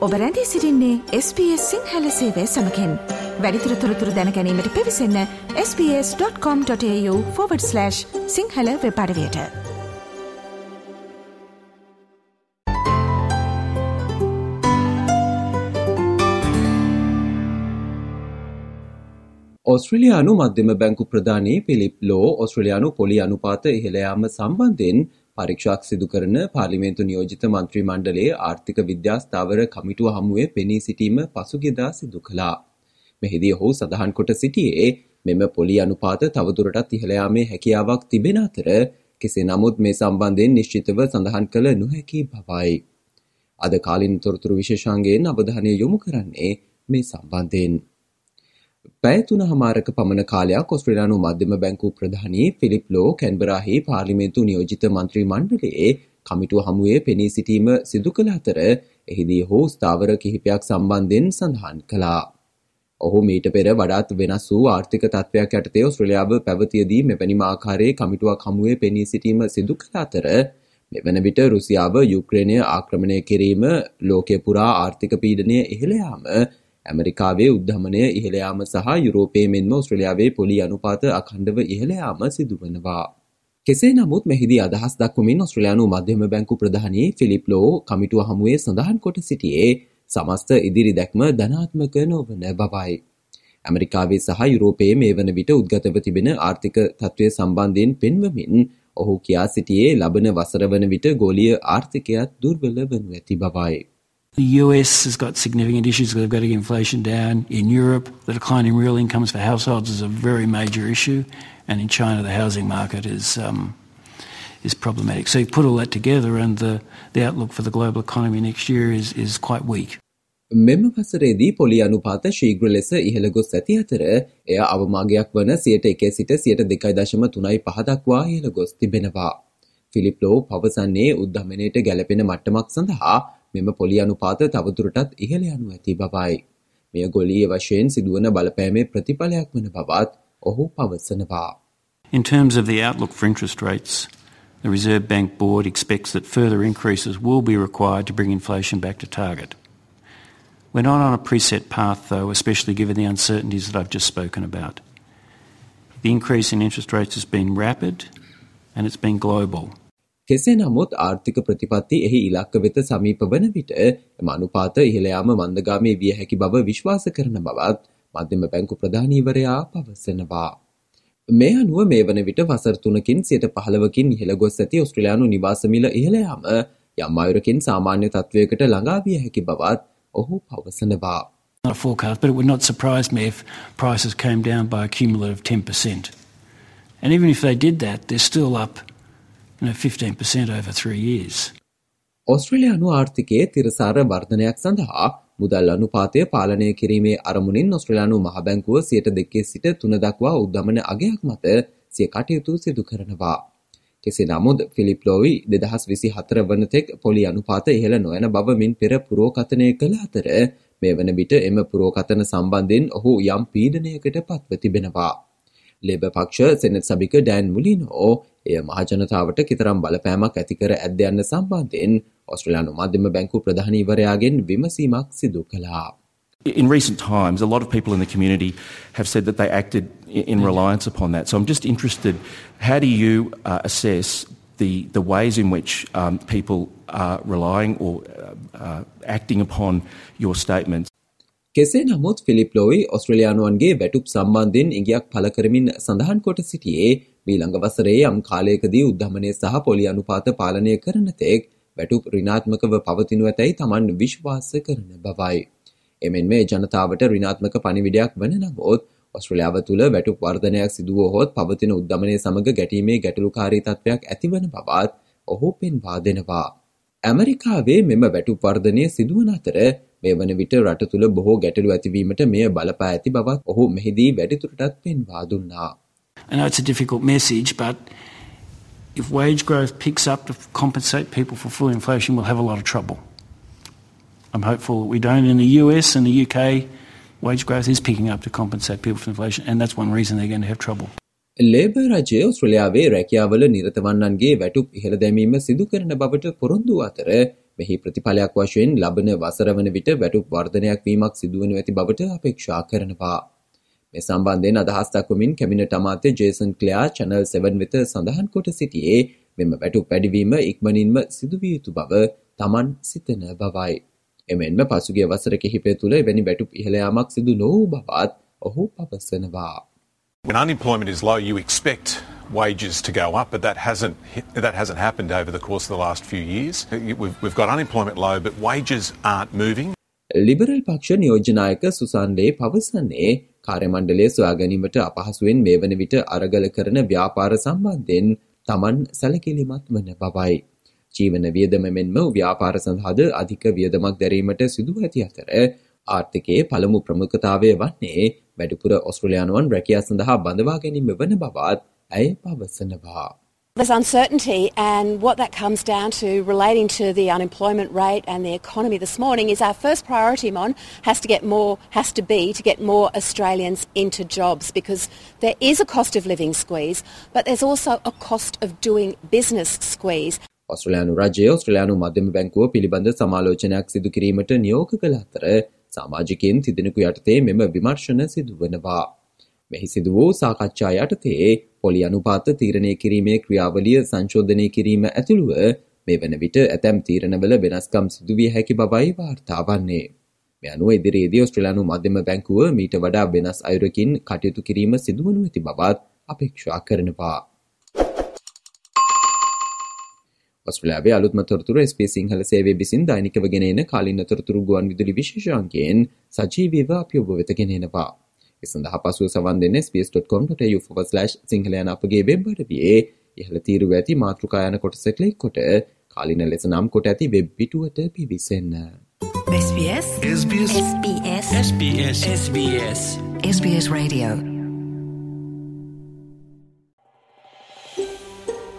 ඔබ රැඳී සිරින්නේ SBS සිංහල සේවය සමකෙන්. වැඩිතුර තොරතුර දැනැනීමට පිවිසන්න ps.com.ta/ සිංහල වෙපඩවයට ඔස්ට්‍රලයානු මධ්‍යම බැංකු ප්‍රධානී පිලිප් ලෝ ඔස්ට්‍රලයානු පොලි අනුපාත ඉහළයාම සම්බන්ධයෙන් පරීක්ෂාක් සිදු කරන පාර්ලිමේන්තු නියෝජිත මන්ත්‍රී මණ්ඩලයේ ආර්ථික විද්‍යා ස්ථාවර කමිටුව හමුවේ පෙනී සිටීම පසුගියදා සිදු කළා. මෙහිදී ඔහු සඳහන් කොට සිටියේ මෙම පොලි අනුපාත තවදුරටත් ඉහළ යාමේ හැකියාවක් තිබෙන අතර කෙසේ නමුත් මේ සම්බන්ධයෙන් නිශ්චිතව සඳහන් කළ නොහැකි බවයි. අද කාලින් තොරතුරු විශේෂාංගයෙන් අවධානය යොමු කරන්නේ මේ සම්බන්ධයෙන්. පැය තුන හමාරක පමණ කාලයක් ඔස්ට්‍රේලියානු මධ්‍යම බැංකු ප්‍රධානී ෆිලිප් ලෝ කැන්බරාහි පාර්ලිමේන්තු නියෝජිත මන්ත්‍රී මණ්ඩලයේ කමිටුව හමුවේ පෙනී සිටීම සිදු කළ අතර එහිදී හෝ ස්ථාවර කිහිපයක් සම්බන්ධයෙන් සඳහන් කළා. ඔහු මීට පෙර වඩාත් වෙනස් වූ ආර්ථික තත්ත්වයක් යටතේ ඔස්ට්‍රේලියාව පැවතියදී මෙවැනිම ආකාරයේ කමිටුවක් හමුවේ පෙනී සිටීම සිදු කළ අතර මෙවන විට රුසියාව යුක්්‍රේණය ආක්‍රමණය කිරීම ලෝකය පුරා ආර්ථික පීඩනය ඉහළ යාම ඇමරිකාවේ උද්ධමනය ඉහළයාම සහ යුරෝපයේ මෙන්ම ඔස්ට්‍රලියාවේ පොලි අනුපාත අඛණ්ඩව ඉහළයාම සිදුවනවා. කෙසේ නමුත් මෙහිදී අදහස් දක්වමින් ඔස්ට්‍රලයානු මධ්‍යම බැංකු ප්‍රධානී ෆිලිප් ලෝ කමිටුව හමුවේ සඳහන් කොට සිටියේ සමස්ත ඉදිරි දැක්ම ධනාත්මක නොවන බවයි. ඇමරිකාවේ සහ යුරෝපයේ මේ වන විට උද්ගතව තිබෙන ආර්ථික තත්ත්වය සම්බන්ධයෙන් පෙන්වමින් ඔහු කියා සිටියේ ලබන වසර වන විට ගෝලිය ආර්ථිකයත් දුර්වල වනු ඇති බවයි. The US has got significant issues. They've got to get inflation down. In Europe, the decline in real incomes for households is a very major issue. And in China, the housing market is, um, is problematic. So you put all that together, and the, the outlook for the global economy next year is, is quite weak. මෙම වසරේදී පොලි අනුපාත ශීග්‍ර ලෙස ඉහළ ගොස් ඇති අතර එය අවමාගයක් වන සියට එකේ සිට සියට දෙකයි දශම තුනයි පහදක්වා ඉහළ ගොස් තිබෙනවා. ෆිලිප් ලෝ පවසන්නේ උද්ධමනයට ගැලපෙන මට්ටමක් සඳහා මෙම පොලි අනුපාත තවදුරටත් ඉහළ යනු ඇති බවයි. මෙය ගොලීය වශයෙන් සිදුවන බලපෑමේ ප්‍රතිඵලයක් වන බවත් ඔහු පවසනවා. In terms of the outlook for interest rates, the Reserve Bank Board expects that further increases will be required to bring inflation back to target. We're not on a preset path, though, especially given the uncertainties that I've just spoken about. The increase in interest rates has been rapid and it's been global. කෙසේ නමුත් ආර්ථික ප්‍රතිපත්ති එහි ඉලක්ක වෙත සමීප වන විට එම අනුපාත ඉහළ යාම මන්දගාමී විය හැකි බව විශ්වාස කරන බවත් මධ්‍යම බැංකු ප්‍රධානීවරයා පවසනවා. මේ අනුව මේ වන විට වසර තුනකින් සියට පහළවකින් ඉහළ ගොස් ඇති ඔස්ට්‍රලයානු නිවාසමිල ඉහළ යාම යම් අයුරකින් සාමාන්‍ය තත්ත්වයකට ළඟා විය හැකි බවත් ඔහු පවසනවා. Not a forecast, but it would not surprise me if prices came down by a cumulative 10%. And even if they did that, they're still up you know, 15% over three years. ඔස්ට්‍රලයානු ආර්ථිකයේ තිරසාර වර්ධනයක් සඳහා මුදල් අනුපාතය පාලනය කිරීමේ අරමුණින් ඔස්ට්‍රලයානු මහබැංකුව සියට දෙකේ සිට තුන දක්වා උද්දමන අගයක් මත සිය කටයුතු සිදු කරනවා. කෙසේ නමුත් ෆිලිප් ලෝවි දෙදහස් විසි හතර වනතෙක් පොලි අනුපාත ඉහළ නොයන බවමින් පෙර පුරෝකථනය කළ අතර මේ වන විට එම පුරෝකථන සම්බන්ධයෙන් ඔහු යම් පීඩනයකට පත්ව තිබෙනවා. ලේබ පක්ෂ සෙනත් සභික ඩෑන් මුලිනෝ එය මහජනතාවට කිතරම් බලපෑමක් ඇතිකර ඇද්ද යන්න සම්බන්ධයෙන් ඔස්ට්‍රලයානු මධ්‍යම බැංකු ප්‍රධානීවරයාගෙන් විමසීමක් සිදු කළා. In recent times, a lot of people in the community have said that they acted in reliance upon that. So I'm just interested, how do you uh, assess the, the ways in which um, people are relying or uh, uh, acting upon your statements? කෙසේ නමුත් Philip ලෝයි ඔස්ට්‍රලයානුවන්ගේ වැටුප් සම්බන්ධයෙන් ඉගයක් පල කරමින් සඳහන් කොට සිටියේ මීළඟ වසරේ යම් කාලයකදී උද්ධමනය සහ පොලි අනුපාත පාලනය කරන තෙක් වැටුප් රිනාත්මකව පවතිනු ඇතැයි තමන් විශ්වාස කරන බවයි. එමෙන් මේ ජනතාවට රිනාත්මක පනිවිඩයක් වන නමුත් ඔස්ට්‍රලියාව තුළ වැටුප් වර්ධනයක් සිදුවහොත් පවතින උද්ධමනය සමඟ ගැටීමේ ගැටලුකාරී තත්වයක් ඇතිවන බවත් ඔහු පෙන්වා දෙනවා. ඇමරිකාවේ මෙම වැටුප් වර්ධනය සිදුවන අතර මේ වන විට රට තුළ බොහෝ ගැටලු ඇතිවීමට මෙය බලපා ඇති බවත් ඔහු මෙහිදී වැඩිතුරටත් පෙන්වා දුන්නා. I know it's a difficult message, but if wage growth picks up to compensate people for full inflation, we'll have a lot of trouble. I'm hopeful we don't. In the US and the UK, wage growth is picking up to compensate people for inflation, and that's one reason they're going to have trouble. Labour රජය ඔස්ට්‍රලියාවේ රැකියාවල නිරතවන්නන්ගේ වැටුප් ඉහළ දැමීම සිදු කරන බවට පොරොන්දු අතර මෙහි ප්‍රතිඵලයක් වශයෙන් ලබන වසර වන විට වැටුප් වර්ධනයක් වීමක් සිදුවනු ඇති බවට අපේක්ෂා කරනවා. මේ සම්බන්ධයෙන් අදහස් දක්වමින් කැබිනට් අමාත්‍ය ජේසන් ක්ලයා චැනල් 7 වෙත සඳහන් කොට සිටියේ මෙම වැටුප් වැඩිවීම ඉක්මනින්ම සිදුවිය යුතු බව තමන් සිතන බවයි. එමෙන්ම පසුගිය වසර කිහිපය තුළ එවැනි වැටුප් ඉහළ යාමක් සිදු නොවූ බවත් ඔහු පවසනවා. When unemployment is low, you expect wages to go up, but that hasn't that hasn't happened over the course of the last few years. We've, we've got unemployment low, but wages aren't moving. Liberal පක්ෂ නියෝජනායක සුසන්ලේ පවසන්නේ කාර්යමණ්ඩලය සොයා ගැනීමට අපහසුවෙන් මේ වන විට අරගල කරන ව්‍යාපාර සම්බන්ධයෙන් තමන් සැලකිලිමත් වන බවයි. ජීවන වියදම මෙන්ම ව්‍යාපාර සඳහාද අධික වියදමක් දැරීමට සිදුව ඇති අතර ආර්ථිකයේ පළමු ප්‍රමුඛතාවය වන්නේ වැඩිපුර ඔස්ට්‍රලයානුවන් රැකියා සඳහා බඳවා ගැනීම වන බවත් ඇය පවසනවා. There's uncertainty, and what that comes down to relating to the unemployment rate and the economy this morning is our first priority, Mon, has to get more, has to be to get more Australians into jobs because there is a cost of living squeeze, but there's also a cost of doing business squeeze. ඔස්ට්‍රලයානු රජය ඔස්ට්‍රලයානු මධ්‍යම බැංකුව පිළිබඳ සමාලෝචනයක් සිදු කිරීමට නියෝග කළ අතර සාමාජිකයන් තිදෙනෙකු යටතේ මෙම විමර්ශන සිදුවනවා. මෙහි සිදු වූ සාකච්ඡා යටතේ පොලි අනුපාත තීරණය කිරීමේ ක්‍රියාවලිය සංශෝධනය කිරීම ඇතුළුව මේ වන විට ඇතැම් තීරණවල වෙනස්කම් සිදුවිය හැකි බවයි වාර්තා වන්නේ. මේ අනුව ඉදිරියේදී ඔස්ට්‍රේලියානු මධ්‍යම බැංකුව මීට වඩා වෙනස් අයුරකින් කටයුතු කිරීම සිදුවනු ඇති බවත් අපේක්ෂා කරනවා. ඔස්ට්‍රේලියාවේ අලුත්ම තොරතුරු SBS සිංහල සේවය විසින් දෛනිකව ගෙනෙන කාලින තොරතුරු ගුවන් විදුලි විශේෂාංකයෙන් සජීවීව අපි ඔබ වෙත ගෙනෙනවා. ඒ සඳහා පසුව සවන් දෙන්න sbs.com.au/ සිංහල යන අපගේ වෙබ් අඩවියේ ඉහළ තීරුව ඇති මාතෘකා යන කොටස ක්ලික් කොට කාලින ලෙස නම් කොට ඇති වෙබ් පිටුවට පිවිසෙන්න. SBS SBS SBS SBS SBS SBS Radio